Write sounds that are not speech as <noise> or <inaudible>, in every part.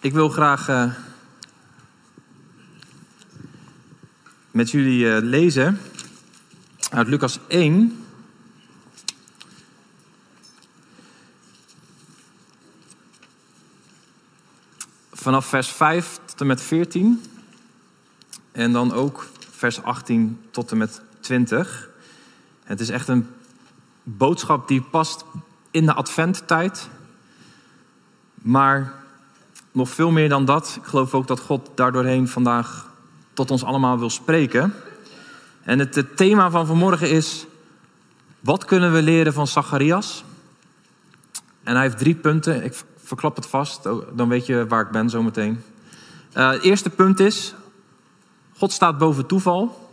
Ik wil graag uh, met jullie uh, lezen uit Lucas 1. Vanaf vers 5 tot en met 14. En dan ook vers 18 tot en met 20. Het is echt een boodschap die past in de adventtijd. Maar nog veel meer dan dat. Ik geloof ook dat God daardoorheen vandaag tot ons allemaal wil spreken. En het, thema van vanmorgen is: wat kunnen we leren van Zacharias? En hij heeft drie punten. Ik verklap het vast, oh, dan weet je waar ik ben zometeen. Uh, het eerste punt is: God staat boven toeval.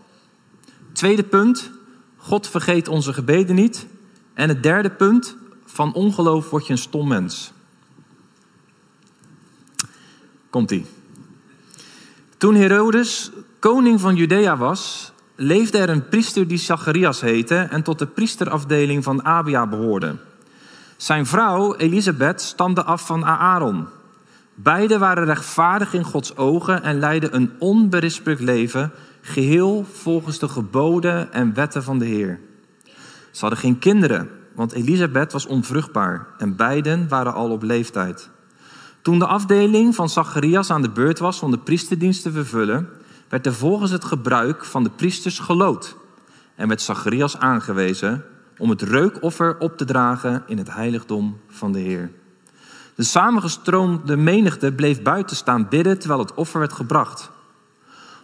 Tweede punt: God vergeet onze gebeden niet. En het derde punt: van ongeloof word je een stom mens. Komt-ie. Toen Herodes koning van Judea was, leefde er een priester die Zacharias heette en tot de priesterafdeling van Abia behoorde. Zijn vrouw Elisabeth stamde af van Aaron. Beiden waren rechtvaardig in Gods ogen en leidden een onberispelijk leven, geheel volgens de geboden en wetten van de Heer. Ze hadden geen kinderen, want Elisabeth was onvruchtbaar en beiden waren al op leeftijd. Toen de afdeling van Zacharias aan de beurt was om de priesterdienst te vervullen, werd er volgens het gebruik van de priesters gelood en werd Zacharias aangewezen om het reukoffer op te dragen in het heiligdom van de Heer. De samengestroomde menigte bleef buiten staan bidden terwijl het offer werd gebracht.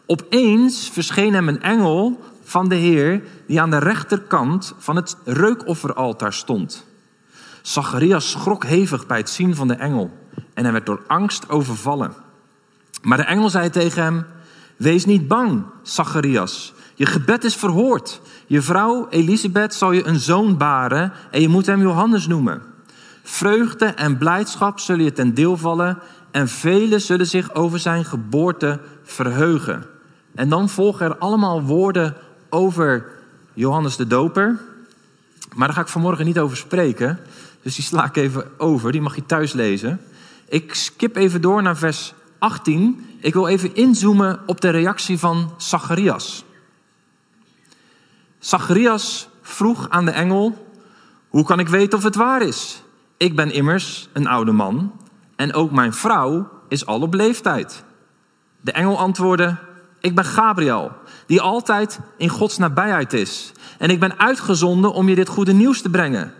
Opeens verscheen hem een engel van de Heer die aan de rechterkant van het reukofferaltaar stond. Zacharias schrok hevig bij het zien van de engel en hij werd door angst overvallen. Maar de engel zei tegen hem: Wees niet bang, Zacharias. Je gebed is verhoord. Je vrouw Elisabeth zal je een zoon baren en je moet hem Johannes noemen. Vreugde en blijdschap zullen je ten deel vallen en velen zullen zich over zijn geboorte verheugen. En dan volgen er allemaal woorden over Johannes de Doper. Maar daar ga ik vanmorgen niet over spreken. Dus die sla ik even over. Die mag je thuis lezen. Ik skip even door naar vers 18. Ik wil even inzoomen op de reactie van Zacharias. Zacharias vroeg aan de engel: Hoe kan ik weten of het waar is? Ik ben immers een oude man en ook mijn vrouw is al op leeftijd. De engel antwoordde: Ik ben Gabriel, die altijd in Gods nabijheid is. En ik ben uitgezonden om je dit goede nieuws te brengen.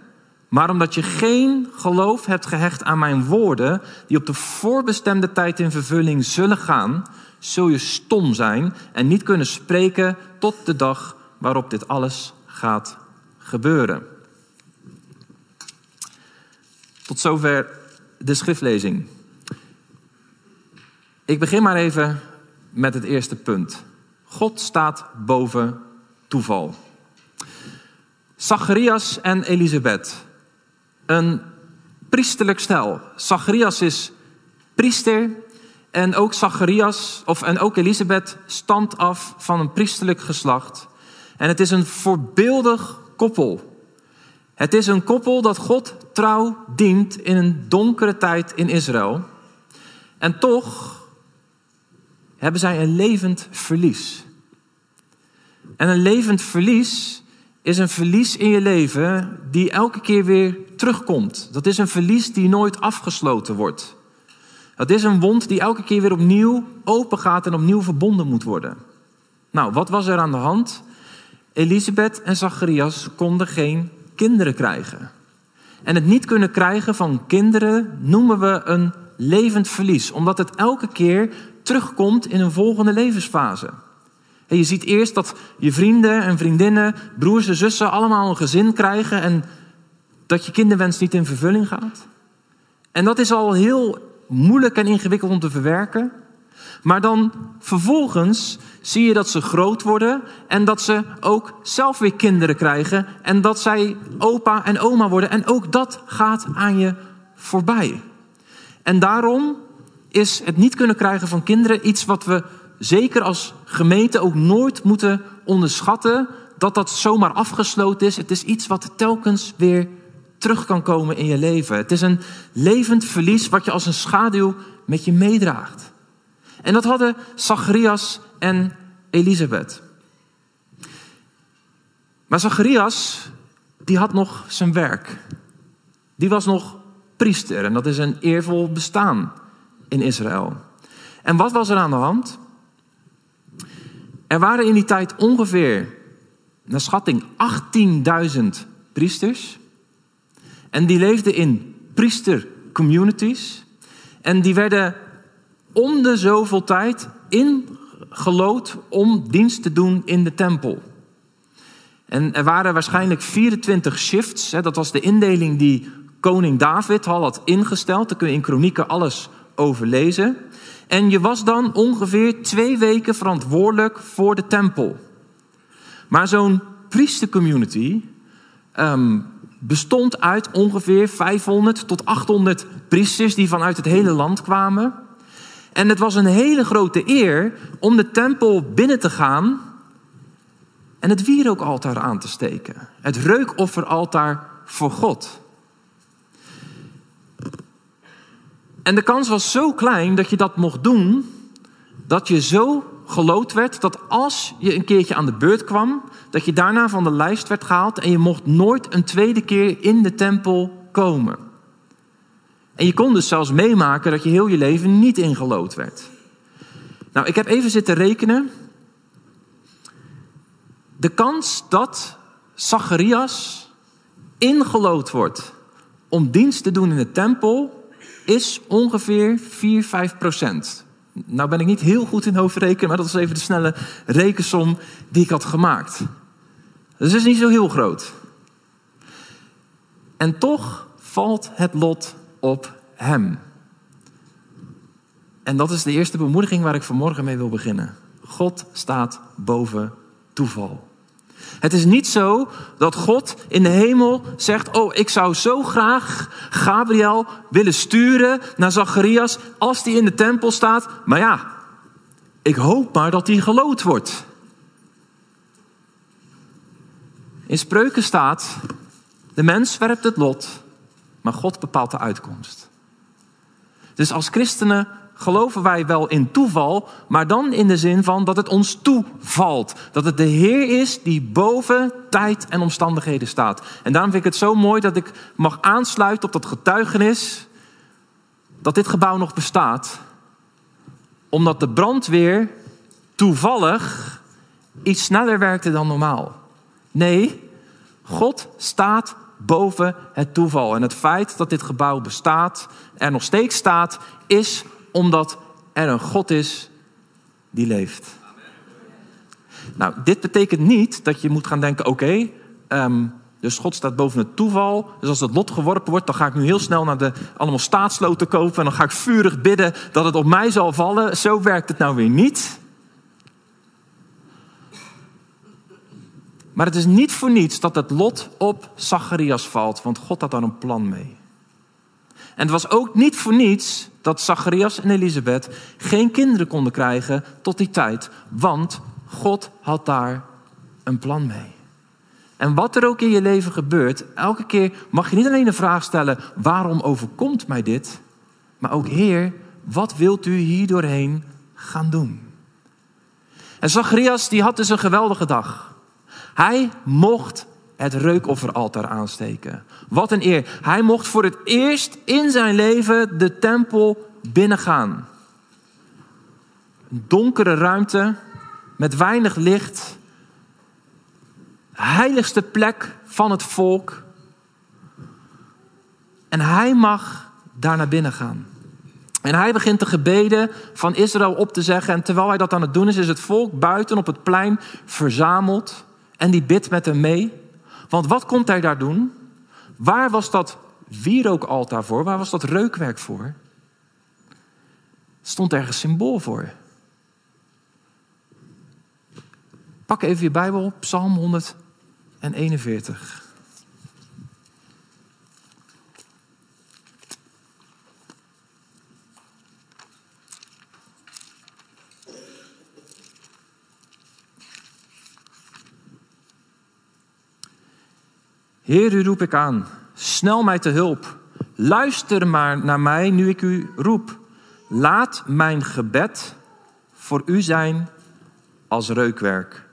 Maar omdat je geen geloof hebt gehecht aan mijn woorden, die op de voorbestemde tijd in vervulling zullen gaan, zul je stom zijn en niet kunnen spreken tot de dag waarop dit alles gaat gebeuren. Tot zover de schriftlezing. Ik begin maar even met het eerste punt. God staat boven toeval. Zacharias en Elisabeth een priesterlijk stel. Zacharias is priester en ook Zacharias of, en ook Elisabeth stamt af van een priesterlijk geslacht. En het is een voorbeeldig koppel. Het is een koppel dat God trouw dient in een donkere tijd in Israël. En toch hebben zij een levend verlies. En een levend verlies is een verlies in je leven die elke keer weer terugkomt. Dat is een verlies die nooit afgesloten wordt. Dat is een wond die elke keer weer opnieuw open gaat en opnieuw verbonden moet worden. Nou, wat was er aan de hand? Elisabeth en Zacharias konden geen kinderen krijgen. En het niet kunnen krijgen van kinderen noemen we een levend verlies, omdat het elke keer terugkomt in een volgende levensfase. Je ziet eerst dat je vrienden en vriendinnen, broers en zussen allemaal een gezin krijgen en dat je kinderwens niet in vervulling gaat. En dat is al heel moeilijk en ingewikkeld om te verwerken. Maar dan vervolgens zie je dat ze groot worden en dat ze ook zelf weer kinderen krijgen en dat zij opa en oma worden. En ook dat gaat aan je voorbij. En daarom is het niet kunnen krijgen van kinderen iets wat we zeker als gemeente ook nooit moeten onderschatten dat dat zomaar afgesloten is. Het is iets wat telkens weer terug kan komen in je leven. Het is een levend verlies wat je als een schaduw met je meedraagt. En dat hadden Zacharias en Elisabeth. Maar Zacharias, die had nog zijn werk. Die was nog priester en dat is een eervol bestaan in Israël. En wat was er aan de hand? Er waren in die tijd ongeveer, naar schatting, 18.000 priesters. En die leefden in priestercommunities. En die werden om de zoveel tijd ingelood om dienst te doen in de tempel. En er waren waarschijnlijk 24 shifts. Hè, dat was de indeling die koning David al had ingesteld. Daar kun je in Kronieken alles over lezen. En je was dan ongeveer twee weken verantwoordelijk voor de tempel. Maar zo'n priestercommunity um, bestond uit ongeveer 500 tot 800 priesters die vanuit het hele land kwamen. En het was een hele grote eer om de tempel binnen te gaan en het wierookaltaar aan te steken. Het reukofferaltaar voor God. En de kans was zo klein dat je dat mocht doen, dat je zo gelood werd dat als je een keertje aan de beurt kwam, dat je daarna van de lijst werd gehaald en je mocht nooit een tweede keer in de tempel komen. En je kon dus zelfs meemaken dat je heel je leven niet ingelood werd. Nou, ik heb even zitten rekenen. De kans dat Zacharias ingelood wordt om dienst te doen in de tempel is ongeveer 4, 5 procent. Nou ben ik niet heel goed in hoofdrekenen, maar dat is even de snelle rekensom die ik had gemaakt. Dus het is niet zo heel groot. En toch valt het lot op hem. En dat is de eerste bemoediging waar ik vanmorgen mee wil beginnen. God staat boven toeval. Het is niet zo dat God in de hemel zegt: Oh, ik zou zo graag Gabriel willen sturen naar Zacharias als die in de tempel staat. Maar ja, ik hoop maar dat hij gelood wordt. In spreuken staat: De mens werpt het lot, maar God bepaalt de uitkomst. Dus als christenen geloven wij wel in toeval, maar dan in de zin van dat het ons toevalt. Dat het de Heer is die boven tijd en omstandigheden staat. En daarom vind ik het zo mooi dat ik mag aansluiten op dat getuigenis dat dit gebouw nog bestaat. Omdat de brandweer toevallig iets sneller werkte dan normaal. Nee, God staat boven het toeval. En het feit dat dit gebouw bestaat, er nog steeds staat, is omdat er een God is die leeft. Nou, dit betekent niet dat je moet gaan denken: oké, ehm, dus God staat boven het toeval. Dus als het lot geworpen wordt, dan ga ik nu heel snel naar de allemaal staatsloten kopen. En dan ga ik vurig bidden dat het op mij zal vallen. Zo werkt het nou weer niet. Maar het is niet voor niets dat het lot op Zacharias valt, want God had daar een plan mee. En het was ook niet voor niets dat Zacharias en Elisabeth geen kinderen konden krijgen tot die tijd, want God had daar een plan mee. En wat er ook in je leven gebeurt, elke keer mag je niet alleen de vraag stellen: waarom overkomt mij dit? Maar ook, Heer, wat wilt u hier doorheen gaan doen? En Zacharias die had dus een geweldige dag. Hij mocht het reukofferaltaar aansteken. Wat een eer. Hij mocht voor het eerst in zijn leven de tempel binnengaan. Een donkere ruimte met weinig licht. Heiligste plek van het volk. En hij mag daar naar binnen gaan. En hij begint de gebeden van Israël op te zeggen. En terwijl hij dat aan het doen is, is het volk buiten op het plein verzameld. En die bidt met hem mee. Want wat komt hij daar doen? Waar was dat wierookaltaar voor? Waar was dat reukwerk voor? Stond ergens symbool voor. Pak even je Bijbel Psalm 141. Heer, u roep ik aan. Snel mij te hulp. Luister maar naar mij nu ik u roep. Laat mijn gebed voor u zijn als reukwerk.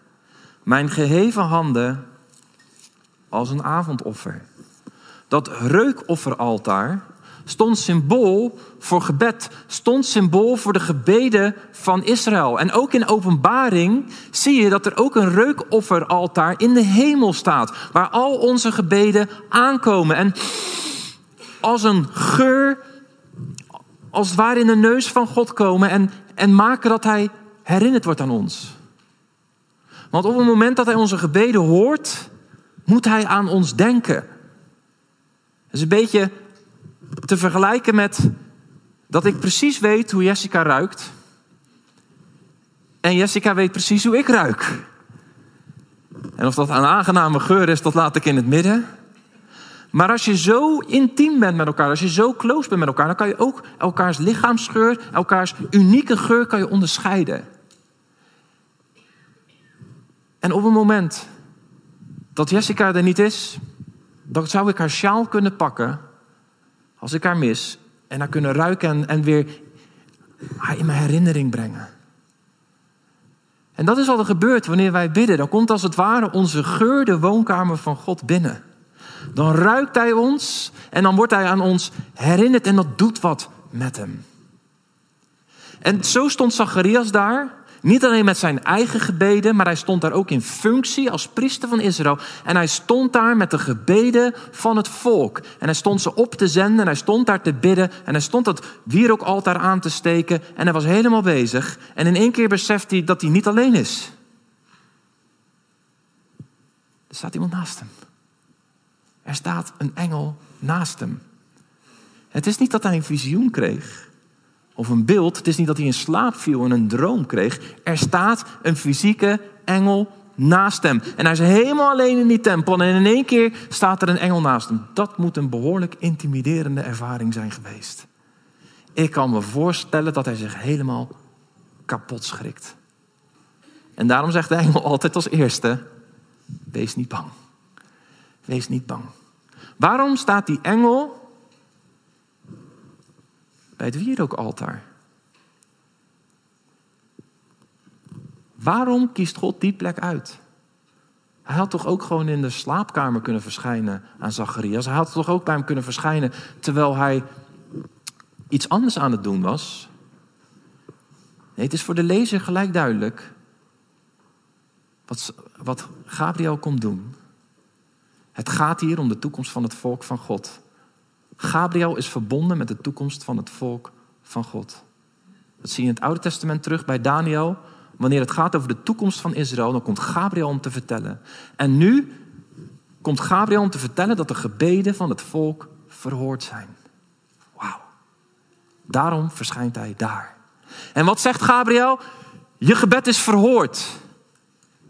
Mijn geheven handen als een avondoffer. Dat reukofferaltaar stond symbool voor gebed, stond symbool voor de gebeden van Israël. En ook in openbaring zie je dat er ook een reukofferaltaar in de hemel staat, waar al onze gebeden aankomen. En als een geur, als het ware in de neus van God komen en, en maken dat Hij herinnerd wordt aan ons. Want op het moment dat Hij onze gebeden hoort, moet Hij aan ons denken. Het is een beetje te vergelijken met dat ik precies weet hoe Jessica ruikt. En Jessica weet precies hoe ik ruik. En of dat een aangename geur is, dat laat ik in het midden. Maar als je zo intiem bent met elkaar, als je zo close bent met elkaar, dan kan je ook elkaars lichaamsgeur, elkaars unieke geur kan je onderscheiden. En op het moment dat Jessica er niet is, dan zou ik haar sjaal kunnen pakken als ik haar mis en haar kunnen ruiken en, en weer haar in mijn herinnering brengen. En dat is wat er gebeurt wanneer wij bidden. Dan komt als het ware onze geur de woonkamer van God binnen. Dan ruikt Hij ons en dan wordt Hij aan ons herinnerd en dat doet wat met Hem. En zo stond Zacharias daar niet alleen met zijn eigen gebeden, maar hij stond daar ook in functie als priester van Israël. En hij stond daar met de gebeden van het volk. En hij stond ze op te zenden, en hij stond daar te bidden. En hij stond dat wierookaltaar aan te steken. En hij was helemaal bezig. En in één keer beseft hij dat hij niet alleen is. Er staat iemand naast hem. Er staat een engel naast hem. Het is niet dat hij een visioen kreeg of een beeld. Het is niet dat hij in slaap viel en een droom kreeg. Er staat een fysieke engel naast hem. En hij is helemaal alleen in die tempel. En in één keer staat er een engel naast hem. Dat moet een behoorlijk intimiderende ervaring zijn geweest. Ik kan me voorstellen dat hij zich helemaal kapot schrikt. En daarom zegt de engel altijd als eerste: Wees niet bang. Wees niet bang. Waarom staat die engel bij het wierookaltaar. Waarom kiest God die plek uit? Hij had toch ook gewoon in de slaapkamer kunnen verschijnen aan Zacharias. Hij had toch ook bij hem kunnen verschijnen terwijl hij iets anders aan het doen was. Nee, het is voor de lezer gelijk duidelijk wat, wat Gabriel komt doen. Het gaat hier om de toekomst van het volk van God. Gabriel is verbonden met de toekomst van het volk van God. Dat zie je in het Oude Testament terug bij Daniel. Wanneer het gaat over de toekomst van Israël, dan komt Gabriel om te vertellen. En nu komt Gabriel om te vertellen dat de gebeden van het volk verhoord zijn. Wauw. Daarom verschijnt hij daar. En wat zegt Gabriel? Je gebed is verhoord.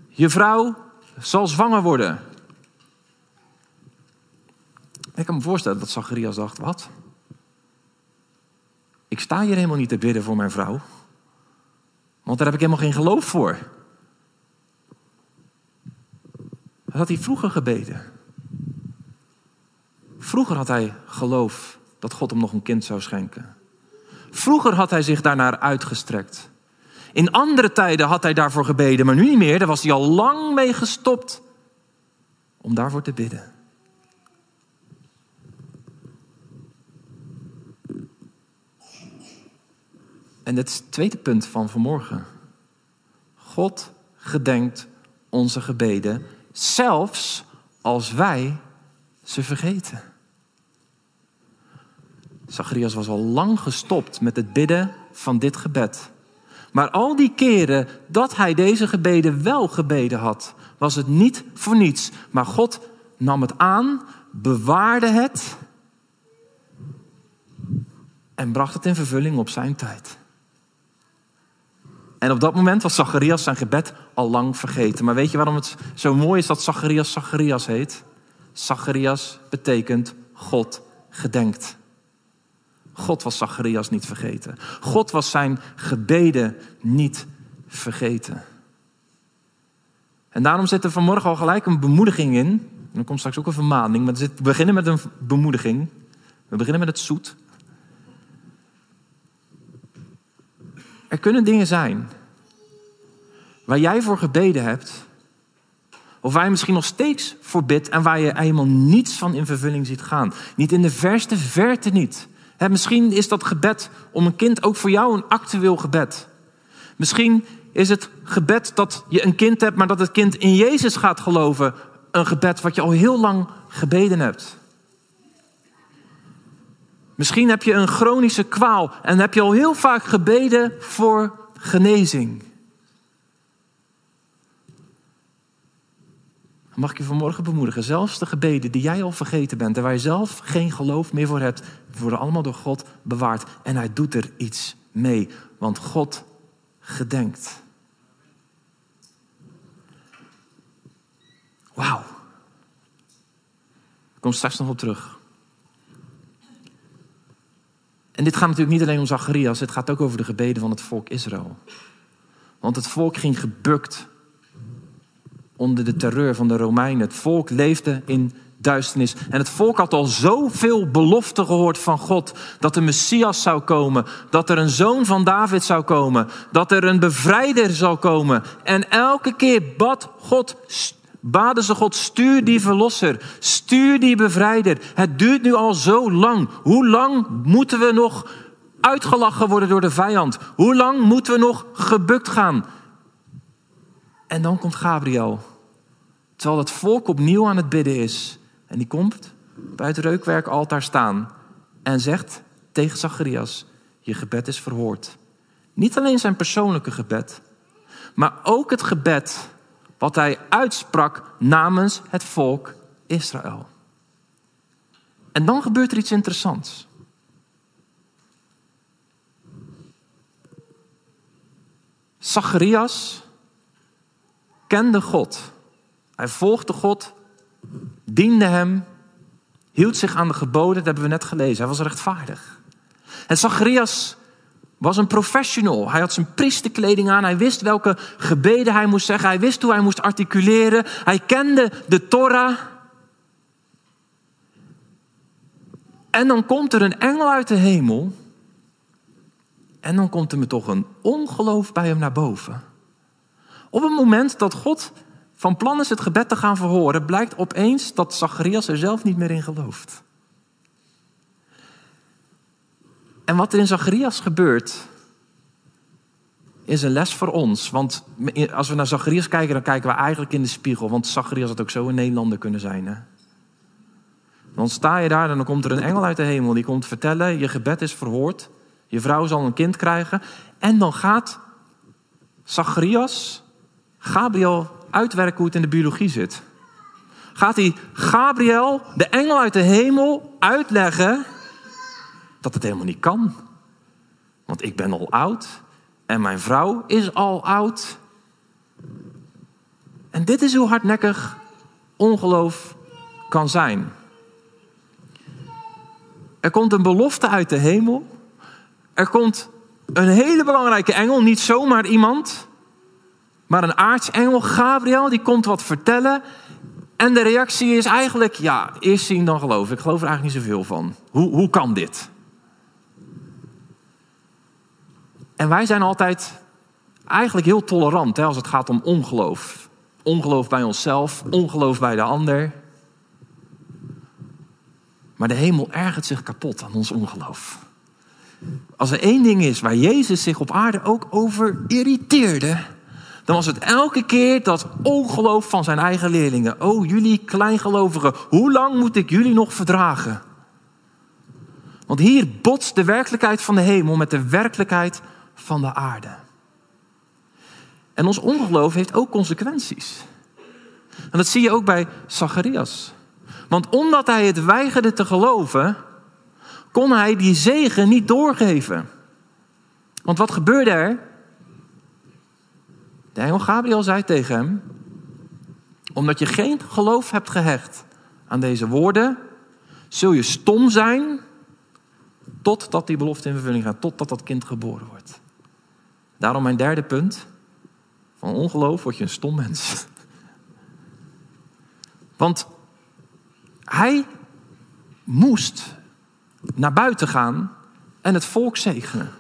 Je vrouw zal zwanger worden. Ik kan me voorstellen dat Zacharias dacht, wat? Ik sta hier helemaal niet te bidden voor mijn vrouw. Want daar heb ik helemaal geen geloof voor. Dat had hij vroeger gebeden. Vroeger had hij geloof dat God hem nog een kind zou schenken. Vroeger had hij zich daarnaar uitgestrekt. In andere tijden had hij daarvoor gebeden, maar nu niet meer. Daar was hij al lang mee gestopt om daarvoor te bidden. En het tweede punt van vanmorgen. God gedenkt onze gebeden, zelfs als wij ze vergeten. Zacharias was al lang gestopt met het bidden van dit gebed. Maar al die keren dat hij deze gebeden wel gebeden had, was het niet voor niets. Maar God nam het aan, bewaarde het en bracht het in vervulling op zijn tijd. En op dat moment was Zacharias zijn gebed al lang vergeten. Maar weet je waarom het zo mooi is dat Zacharias Zacharias heet? Zacharias betekent God gedenkt. God was Zacharias niet vergeten. God was zijn gebeden niet vergeten. En daarom zit er vanmorgen al gelijk een bemoediging in. En er komt straks ook een vermaning, maar we beginnen met een bemoediging. We beginnen met het zoet. Er kunnen dingen zijn waar jij voor gebeden hebt, of waar je misschien nog steeds voor bidt en waar je helemaal niets van in vervulling ziet gaan. Niet in de verste verte niet. misschien is dat gebed om een kind ook voor jou een actueel gebed. Misschien is het gebed dat je een kind hebt, maar dat het kind in Jezus gaat geloven, een gebed wat je al heel lang gebeden hebt. Misschien heb je een chronische kwaal en heb je al heel vaak gebeden voor genezing. mag ik je vanmorgen bemoedigen. Zelfs de gebeden die jij al vergeten bent en waar je zelf geen geloof meer voor hebt, worden allemaal door God bewaard. En hij doet er iets mee, want God gedenkt. Wauw. Ik kom straks nog op terug. En dit gaat natuurlijk niet alleen om Zacharias, het gaat ook over de gebeden van het volk Israël. Want het volk ging gebukt onder de terreur van de Romeinen. Het volk leefde in duisternis. En het volk had al zoveel beloften gehoord van God. Dat de Messias zou komen. Dat er een zoon van David zou komen. Dat er een bevrijder zou komen. En elke keer bad God, baden ze God, stuur die verlosser. Stuur die bevrijder. Het duurt nu al zo lang. Hoe lang moeten we nog uitgelachen worden door de vijand? Hoe lang moeten we nog gebukt gaan? En dan komt Gabriel. Terwijl het volk opnieuw aan het bidden is. En die komt bij het reukwerkaltaar staan en zegt tegen Zacharias: Je gebed is verhoord. Niet alleen zijn persoonlijke gebed, maar ook het gebed wat hij uitsprak namens het volk Israël. En dan gebeurt er iets interessants. Zacharias kende God. Hij volgde God, diende hem, hield zich aan de geboden, dat hebben we net gelezen. Hij was rechtvaardig. En Zacharias was een professional. Hij had zijn priesterkleding aan. Hij wist welke gebeden hij moest zeggen. Hij wist hoe hij moest articuleren. Hij kende de Torah. En dan komt er een engel uit de hemel. En dan komt er me toch een ongeloof bij hem naar boven. Op het moment dat God van plan is het gebed te gaan verhoren, blijkt opeens dat Zacharias er zelf niet meer in gelooft. En wat er in Zacharias gebeurt, is een les voor ons. Want als we naar Zacharias kijken, dan kijken we eigenlijk in de spiegel. Want Zacharias had ook zo een Nederlander kunnen zijn. Hè? Dan sta je daar en dan komt er een engel uit de hemel. Die komt vertellen, je gebed is verhoord. Je vrouw zal een kind krijgen. En dan gaat Zacharias Gabriel uitwerken hoe het in de biologie zit. Gaat hij Gabriel, de engel uit de hemel, uitleggen dat het helemaal niet kan. Want ik ben al oud en mijn vrouw is al oud. En dit is hoe hardnekkig ongeloof kan zijn. Er komt een belofte uit de hemel. Er komt een hele belangrijke engel, niet zomaar iemand. Maar een aartsengel, Gabriel, die komt wat vertellen. En de reactie is eigenlijk, ja, eerst zien dan geloven. Ik geloof er eigenlijk niet zoveel van. Hoe, hoe kan dit? En wij zijn altijd eigenlijk heel tolerant hè, als het gaat om ongeloof. Ongeloof bij onszelf, ongeloof bij de ander. Maar de hemel ergert zich kapot aan ons ongeloof. Als er één ding is waar Jezus zich op aarde ook over irriteerde, dan was het elke keer dat ongeloof van zijn eigen leerlingen. Oh, jullie kleingelovigen, hoe lang moet ik jullie nog verdragen? Want hier botst de werkelijkheid van de hemel met de werkelijkheid van de aarde. En ons ongeloof heeft ook consequenties. En dat zie je ook bij Zacharias. Want omdat hij het weigerde te geloven, kon hij die zegen niet doorgeven. Want wat gebeurde er? De engel Gabriel zei tegen hem: Omdat je geen geloof hebt gehecht aan deze woorden, zul je stom zijn totdat die belofte in vervulling gaat, totdat dat kind geboren wordt. Daarom mijn derde punt. Van ongeloof word je een stom mens. Want hij moest naar buiten gaan en het volk zegenen.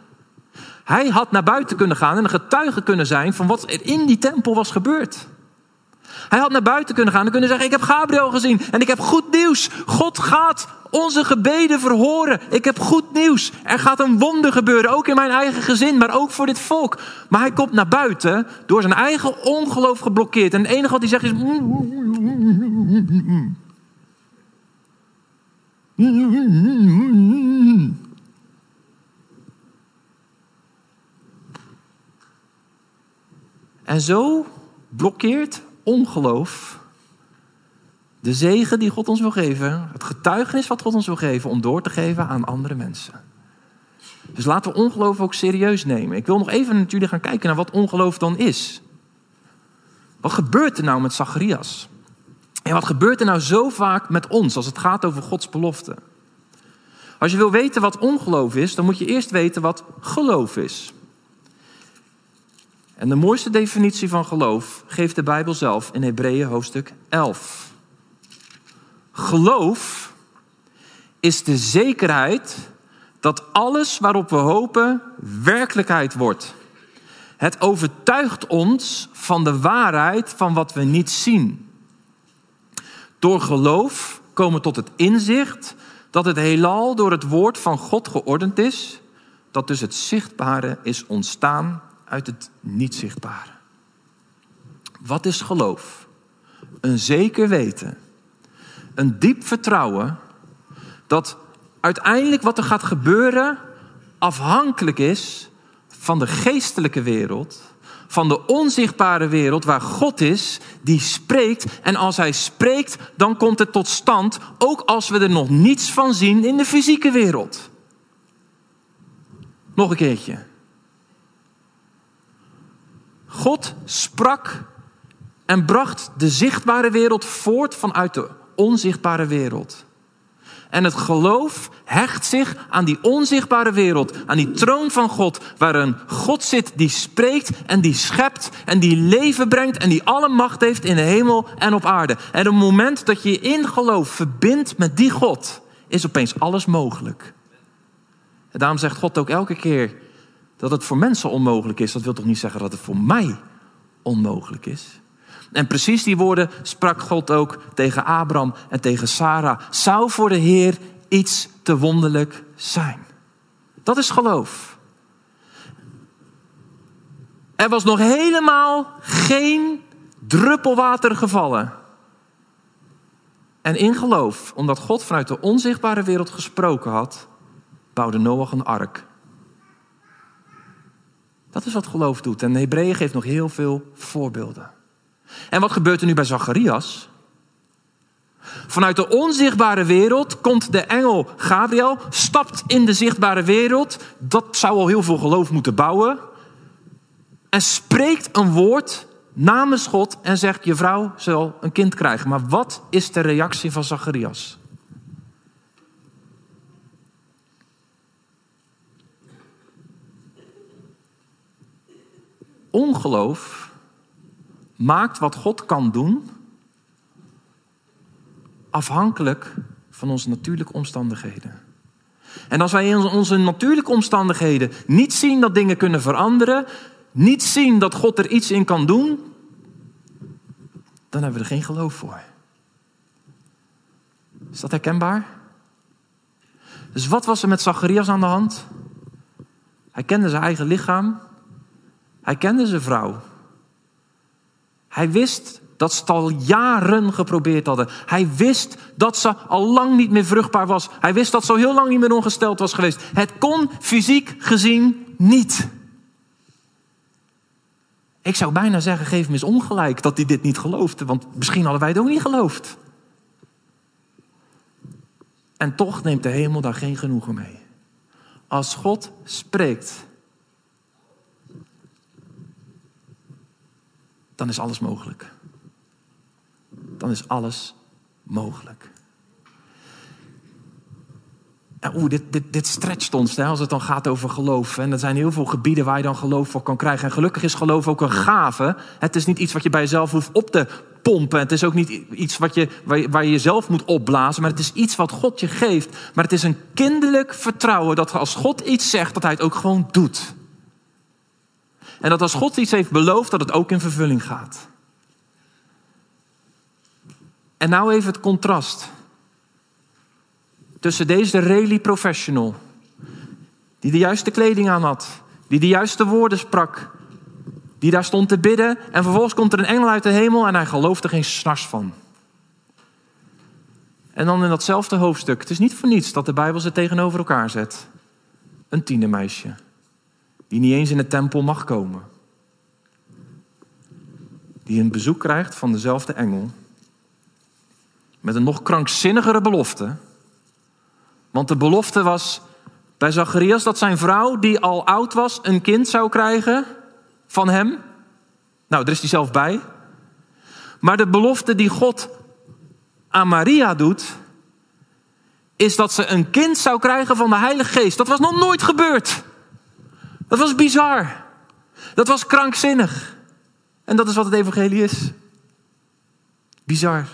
Hij had naar buiten kunnen gaan en een getuige kunnen zijn van wat er in die tempel was gebeurd. Hij had naar buiten kunnen gaan en kunnen zeggen: Ik heb Gabriel gezien en ik heb goed nieuws. God gaat onze gebeden verhoren. Ik heb goed nieuws. Er gaat een wonder gebeuren, ook in mijn eigen gezin, maar ook voor dit volk. Maar hij komt naar buiten door zijn eigen ongeloof geblokkeerd. En het enige wat hij zegt is. En zo blokkeert ongeloof de zegen die God ons wil geven, het getuigenis wat God ons wil geven om door te geven aan andere mensen. Dus laten we ongeloof ook serieus nemen. Ik wil nog even met jullie gaan kijken naar wat ongeloof dan is. Wat gebeurt er nou met Zacharias? En wat gebeurt er nou zo vaak met ons als het gaat over Gods belofte? Als je wil weten wat ongeloof is, dan moet je eerst weten wat geloof is. En de mooiste definitie van geloof geeft de Bijbel zelf in Hebreeën hoofdstuk 11. Geloof is de zekerheid dat alles waarop we hopen werkelijkheid wordt. Het overtuigt ons van de waarheid van wat we niet zien. Door geloof komen tot het inzicht dat het heelal door het woord van God geordend is, dat dus het zichtbare is ontstaan uit het niet zichtbare. Wat is geloof? Een zeker weten, een diep vertrouwen dat uiteindelijk wat er gaat gebeuren afhankelijk is van de geestelijke wereld, van de onzichtbare wereld waar God is, die spreekt. En als Hij spreekt, dan komt het tot stand, ook als we er nog niets van zien in de fysieke wereld. Nog een keertje. God sprak en bracht de zichtbare wereld voort vanuit de onzichtbare wereld. En het geloof hecht zich aan die onzichtbare wereld, aan die troon van God, waar een God zit die spreekt en die schept en die leven brengt en die alle macht heeft in de hemel en op aarde. En op het moment dat je in geloof verbindt met die God, is opeens alles mogelijk. Daarom zegt God ook elke keer dat het voor mensen onmogelijk is. Dat wil toch niet zeggen dat het voor mij onmogelijk is? En precies die woorden sprak God ook tegen Abraham en tegen Sarah. Zou voor de Heer iets te wonderlijk zijn? Dat is geloof. Er was nog helemaal geen druppel water gevallen. En in geloof, omdat God vanuit de onzichtbare wereld gesproken had, bouwde Noach een ark. Dat is wat geloof doet. En Hebreeën geeft nog heel veel voorbeelden. En wat gebeurt er nu bij Zacharias? Vanuit de onzichtbare wereld komt de engel Gabriel, stapt in de zichtbare wereld. Dat zou al heel veel geloof moeten bouwen. En spreekt een woord namens God en zegt: Je vrouw zal een kind krijgen. Maar wat is de reactie van Zacharias? Ongeloof maakt wat God kan doen afhankelijk van onze natuurlijke omstandigheden. En als wij in onze natuurlijke omstandigheden niet zien dat dingen kunnen veranderen, niet zien dat God er iets in kan doen, dan hebben we er geen geloof voor. Is dat herkenbaar? Dus wat was er met Zacharias aan de hand? Hij kende zijn eigen lichaam. Hij kende zijn vrouw. Hij wist dat ze het al jaren geprobeerd hadden. Hij wist dat ze al lang niet meer vruchtbaar was. Hij wist dat ze al heel lang niet meer ongesteld was geweest. Het kon fysiek gezien niet. Ik zou bijna zeggen, geef me eens ongelijk dat hij dit niet geloofde. Want misschien hadden wij het ook niet geloofd. En toch neemt de hemel daar geen genoegen mee. Als God spreekt, dan is alles mogelijk. Dan is alles mogelijk. Oeh, dit, dit, dit stretcht ons hè, als het dan gaat over geloof. En er zijn heel veel gebieden waar je dan geloof voor kan krijgen. En gelukkig is geloof ook een gave. Het is niet iets wat je bij jezelf hoeft op te pompen. Het is ook niet iets wat je, waar, je, waar je jezelf moet opblazen. Maar het is iets wat God je geeft. Maar het is een kinderlijk vertrouwen dat als God iets zegt, dat hij het ook gewoon doet. En dat als God iets heeft beloofd, dat het ook in vervulling gaat. En nou even het contrast tussen deze rally professional, die de juiste kleding aan had, die de juiste woorden sprak, die daar stond te bidden en vervolgens komt er een engel uit de hemel en hij geloofde geen snars van. En dan in datzelfde hoofdstuk, het is niet voor niets dat de Bijbel ze tegenover elkaar zet. Een tienermeisje, die niet eens in de tempel mag komen. Die een bezoek krijgt van dezelfde engel. Met een nog krankzinnigere belofte. Want de belofte was bij Zacharias dat zijn vrouw, die al oud was, een kind zou krijgen van hem. Nou, daar is hij zelf bij. Maar de belofte die God aan Maria doet, is dat ze een kind zou krijgen van de Heilige Geest. Dat was nog nooit gebeurd. Dat was bizar. Dat was krankzinnig. En dat is wat het evangelie is. Bizar,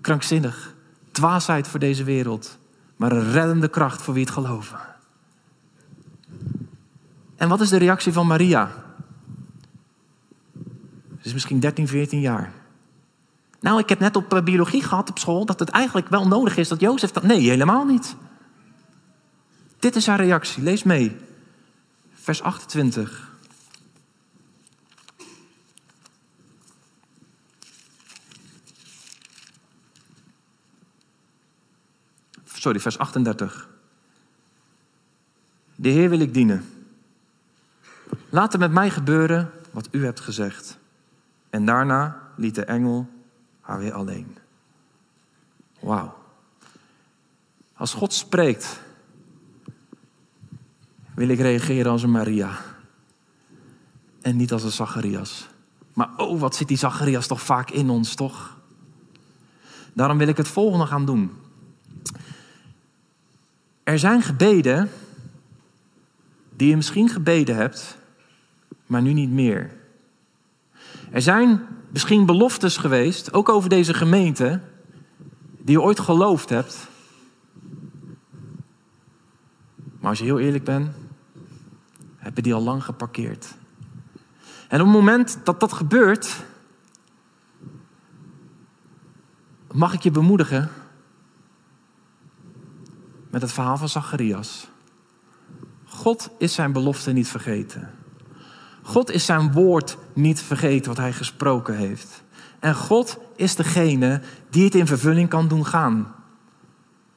krankzinnig, dwaasheid voor deze wereld, maar een reddende kracht voor wie het geloven. En wat is de reactie van Maria? Ze is misschien 13, 14 jaar. Nou, ik heb net op eh, biologie gehad op school dat het eigenlijk wel nodig is dat Jozef dat. Nee, helemaal niet. Dit is haar reactie. Lees mee. Vers 28. Sorry, vers 38. De Heer wil ik dienen. Laat er met mij gebeuren wat u hebt gezegd. En daarna liet de engel haar weer alleen. Wauw. Als God spreekt, wil ik reageren als een Maria. En niet als een Zacharias. Maar oh, wat zit die Zacharias toch vaak in ons, toch? Daarom wil ik het volgende gaan doen. Er zijn gebeden die je misschien gebeden hebt, maar nu niet meer. Er zijn misschien beloftes geweest, ook over deze gemeente, die je ooit geloofd hebt. Maar als je heel eerlijk bent, heb je die al lang geparkeerd. En op het moment dat dat gebeurt, mag ik je bemoedigen met het verhaal van Zacharias. God is zijn belofte niet vergeten. God is zijn woord niet vergeten wat hij gesproken heeft. En God is degene die het in vervulling kan doen gaan.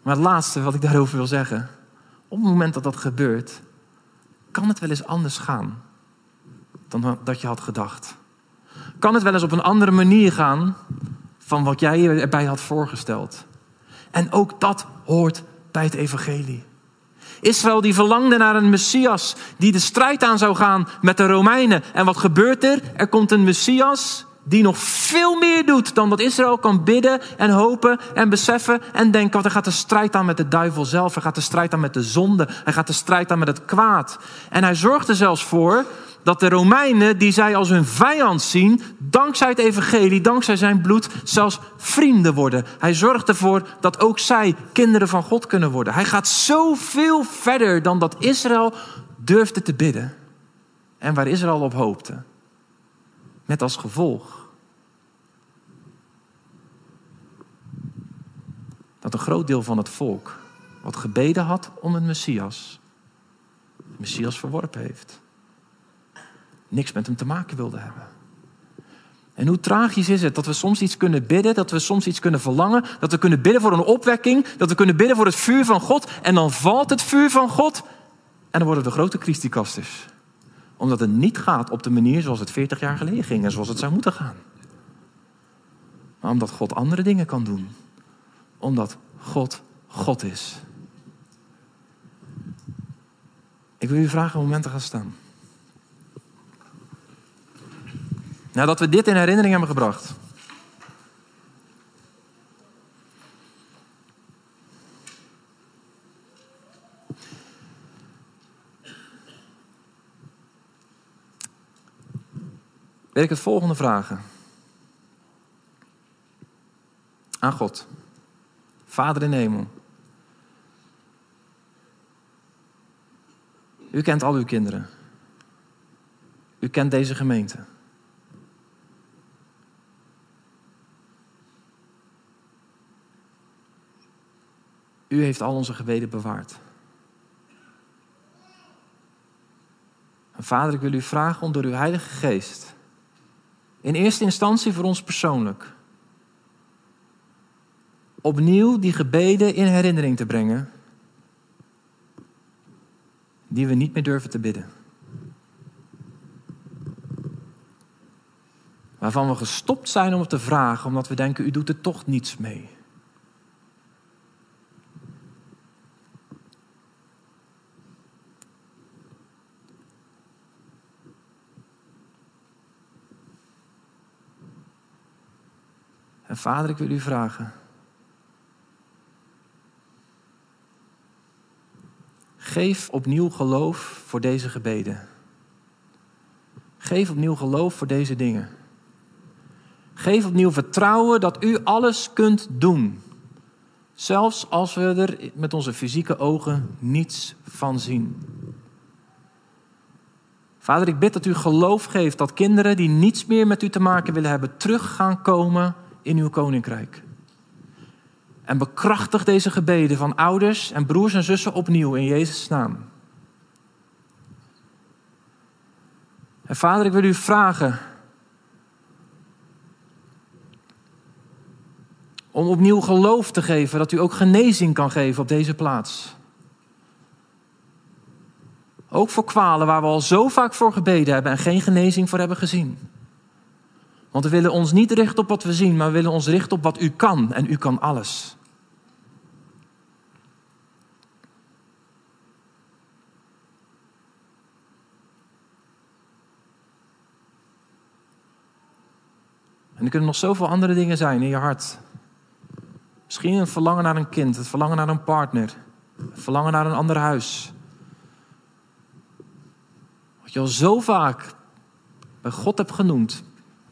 Maar het laatste wat ik daarover wil zeggen. Op het moment dat dat gebeurt, kan het wel eens anders gaan dan dat je had gedacht. Kan het wel eens op een andere manier gaan van wat jij erbij had voorgesteld. En ook dat hoort bij het evangelie. Israël die verlangde naar een Messias die de strijd aan zou gaan met de Romeinen. En wat gebeurt er? Er komt een Messias die nog veel meer doet dan dat Israël kan bidden en hopen en beseffen en denken. Want hij gaat de strijd aan met de duivel zelf. Hij gaat de strijd aan met de zonde. Hij gaat de strijd aan met het kwaad. En hij zorgt er zelfs voor dat de Romeinen, die zij als hun vijand zien, dankzij het evangelie, dankzij zijn bloed, zelfs vrienden worden. Hij zorgt ervoor dat ook zij kinderen van God kunnen worden. Hij gaat zoveel verder dan dat Israël durfde te bidden. En waar Israël op hoopte. Met als gevolg dat een groot deel van het volk, wat gebeden had om een Messias, Messias verworpen heeft niks met hem te maken wilde hebben. En hoe tragisch is het dat we soms iets kunnen bidden, dat we soms iets kunnen verlangen, dat we kunnen bidden voor een opwekking, dat we kunnen bidden voor het vuur van God en dan valt het vuur van God en dan worden we grote christikasters. Omdat het niet gaat op de manier zoals het 40 jaar geleden ging en zoals het zou moeten gaan. Maar omdat God andere dingen kan doen. Omdat God God is. Ik wil u vragen een moment te gaan staan. Nadat we dit in herinnering hebben gebracht. Wil ik het volgende vragen. Aan God. Vader in hemel. U kent al uw kinderen. U kent deze gemeente. U heeft al onze gebeden bewaard. En vader, ik wil u vragen om door uw Heilige Geest, in eerste instantie voor ons persoonlijk, opnieuw die gebeden in herinnering te brengen, die we niet meer durven te bidden. Waarvan we gestopt zijn om het te vragen, omdat we denken, u doet er toch niets mee. En vader, ik wil u vragen. Geef opnieuw geloof voor deze gebeden. Geef opnieuw geloof voor deze dingen. Geef opnieuw vertrouwen dat u alles kunt doen. Zelfs als we er met onze fysieke ogen niets van zien. Vader, ik bid dat u geloof geeft dat kinderen die niets meer met u te maken willen hebben, terug gaan komen in uw koninkrijk. En bekrachtig deze gebeden van ouders en broers en zussen opnieuw in Jezus' naam. En vader, ik wil u vragen om opnieuw geloof te geven dat u ook genezing kan geven op deze plaats. Ook voor kwalen waar we al zo vaak voor gebeden hebben en geen genezing voor hebben gezien. Want we willen ons niet richten op wat we zien, maar we willen ons richten op wat u kan. En u kan alles. En er kunnen nog zoveel andere dingen zijn in je hart. Misschien een verlangen naar een kind, het verlangen naar een partner, het verlangen naar een ander huis. Wat je al zo vaak bij God hebt genoemd,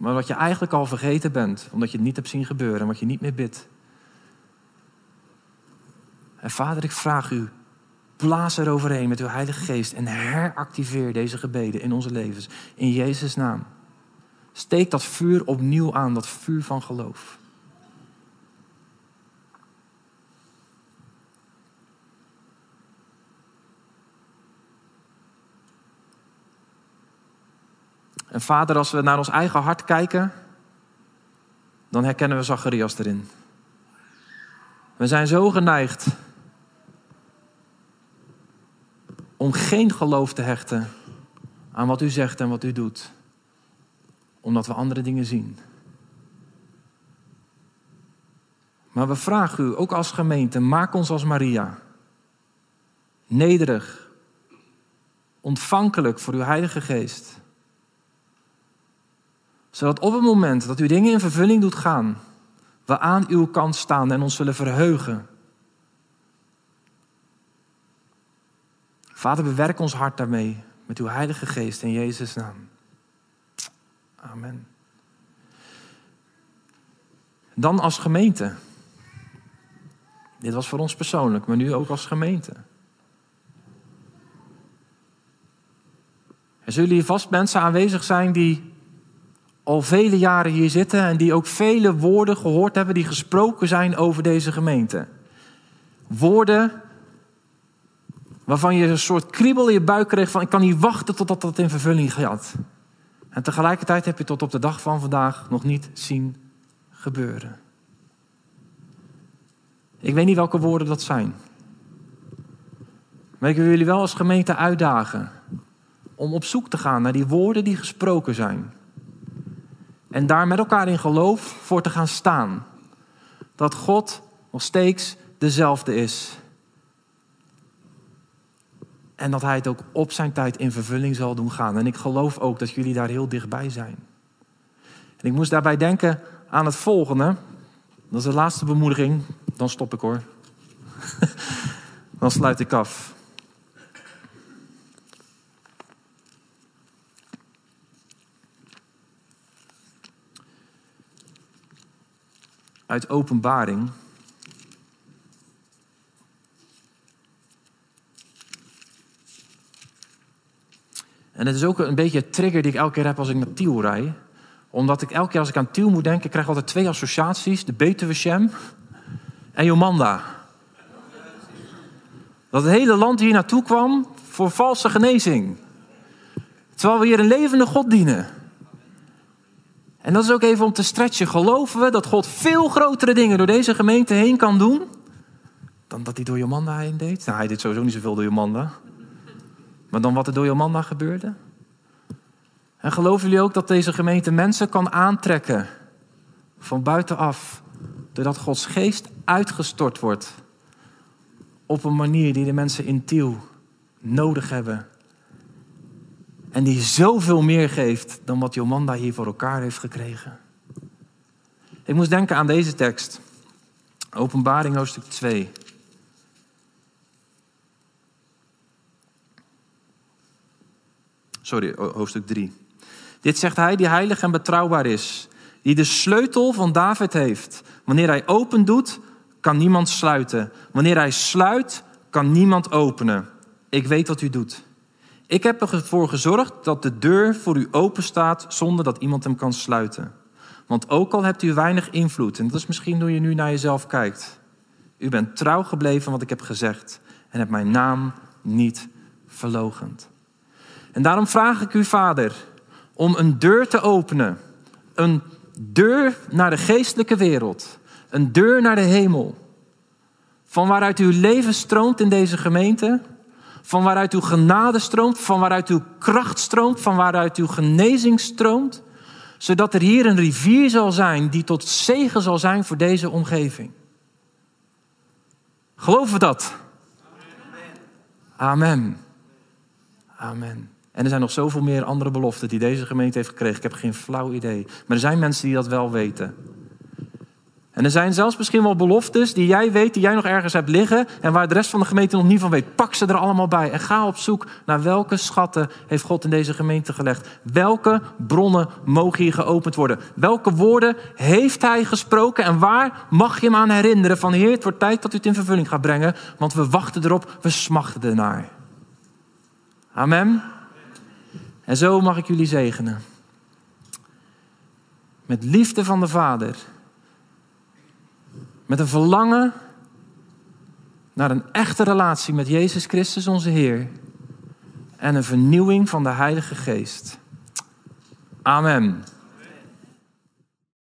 maar wat je eigenlijk al vergeten bent, omdat je het niet hebt zien gebeuren en wat je niet meer bidt. En vader, ik vraag u, blaas er overheen met uw Heilige Geest en heractiveer deze gebeden in onze levens. In Jezus' naam. Steek dat vuur opnieuw aan, dat vuur van geloof. En vader, als we naar ons eigen hart kijken, dan herkennen we Zacharias erin. We zijn zo geneigd om geen geloof te hechten aan wat u zegt en wat u doet, omdat we andere dingen zien. Maar we vragen u, ook als gemeente, maak ons als Maria. Nederig, ontvankelijk voor uw Heilige Geest zodat op het moment dat u dingen in vervulling doet gaan, we aan uw kant staan en ons zullen verheugen. Vader, bewerk ons hart daarmee met uw Heilige Geest in Jezus' naam. Amen. Dan als gemeente. Dit was voor ons persoonlijk, maar nu ook als gemeente. Er zullen hier vast mensen aanwezig zijn die al vele jaren hier zitten en die ook vele woorden gehoord hebben die gesproken zijn over deze gemeente. Woorden waarvan je een soort kriebel in je buik kreeg van ik kan niet wachten totdat dat in vervulling gaat. En tegelijkertijd heb je tot op de dag van vandaag nog niet zien gebeuren. Ik weet niet welke woorden dat zijn. Maar ik wil jullie wel als gemeente uitdagen om op zoek te gaan naar die woorden die gesproken zijn. En daar met elkaar in geloof voor te gaan staan. Dat God nog steeds dezelfde is. En dat Hij het ook op zijn tijd in vervulling zal doen gaan. En ik geloof ook dat jullie daar heel dichtbij zijn. En ik moest daarbij denken aan het volgende. Dat is de laatste bemoediging. Dan stop ik hoor. <laughs> Dan sluit ik af. Uit Openbaring. En het is ook een beetje een trigger die ik elke keer heb als ik naar Tiel rijd. Omdat ik elke keer als ik aan Tiel moet denken, krijg ik altijd twee associaties. De Betuwe Shem en Jomanda. Dat het hele land hier naartoe kwam voor valse genezing. Terwijl we hier een levende God dienen. En dat is ook even om te stretchen. Geloven we dat God veel grotere dingen door deze gemeente heen kan doen? Dan dat hij door Jomanda heen deed? Nou, hij deed sowieso niet zoveel door Jomanda. Maar dan wat er door Jomanda gebeurde? En geloven jullie ook dat deze gemeente mensen kan aantrekken van buitenaf, doordat Gods geest uitgestort wordt op een manier die de mensen in Tiel nodig hebben en die zoveel meer geeft dan wat Jomanda hier voor elkaar heeft gekregen. Ik moest denken aan deze tekst. Openbaring hoofdstuk 2. Sorry, hoofdstuk 3. Dit zegt hij die heilig en betrouwbaar is. Die de sleutel van David heeft. Wanneer hij open doet, kan niemand sluiten. Wanneer hij sluit, kan niemand openen. Ik weet wat u doet. Ik heb ervoor gezorgd dat de deur voor u open staat zonder dat iemand hem kan sluiten. Want ook al hebt u weinig invloed, en dat is misschien hoe je nu naar jezelf kijkt. U bent trouw gebleven wat ik heb gezegd en hebt mijn naam niet verlogend. En daarom vraag ik u, Vader, om een deur te openen. Een deur naar de geestelijke wereld. Een deur naar de hemel. Van waaruit uw leven stroomt in deze gemeente van waaruit uw genade stroomt, van waaruit uw kracht stroomt, van waaruit uw genezing stroomt, zodat er hier een rivier zal zijn die tot zegen zal zijn voor deze omgeving. Geloven we dat? Amen. Amen. En er zijn nog zoveel meer andere beloften die deze gemeente heeft gekregen. Ik heb geen flauw idee. Maar er zijn mensen die dat wel weten. En er zijn zelfs misschien wel beloftes die jij weet, die jij nog ergens hebt liggen en waar de rest van de gemeente nog niet van weet. Pak ze er allemaal bij en ga op zoek naar welke schatten heeft God in deze gemeente gelegd. Welke bronnen mogen hier geopend worden? Welke woorden heeft hij gesproken en waar mag je hem aan herinneren van Heer, het wordt tijd dat u het in vervulling gaat brengen, want we wachten erop, we smachten ernaar. Amen. En zo mag ik jullie zegenen. Met liefde van de Vader met een verlangen naar een echte relatie met Jezus Christus, onze Heer. En een vernieuwing van de Heilige Geest. Amen.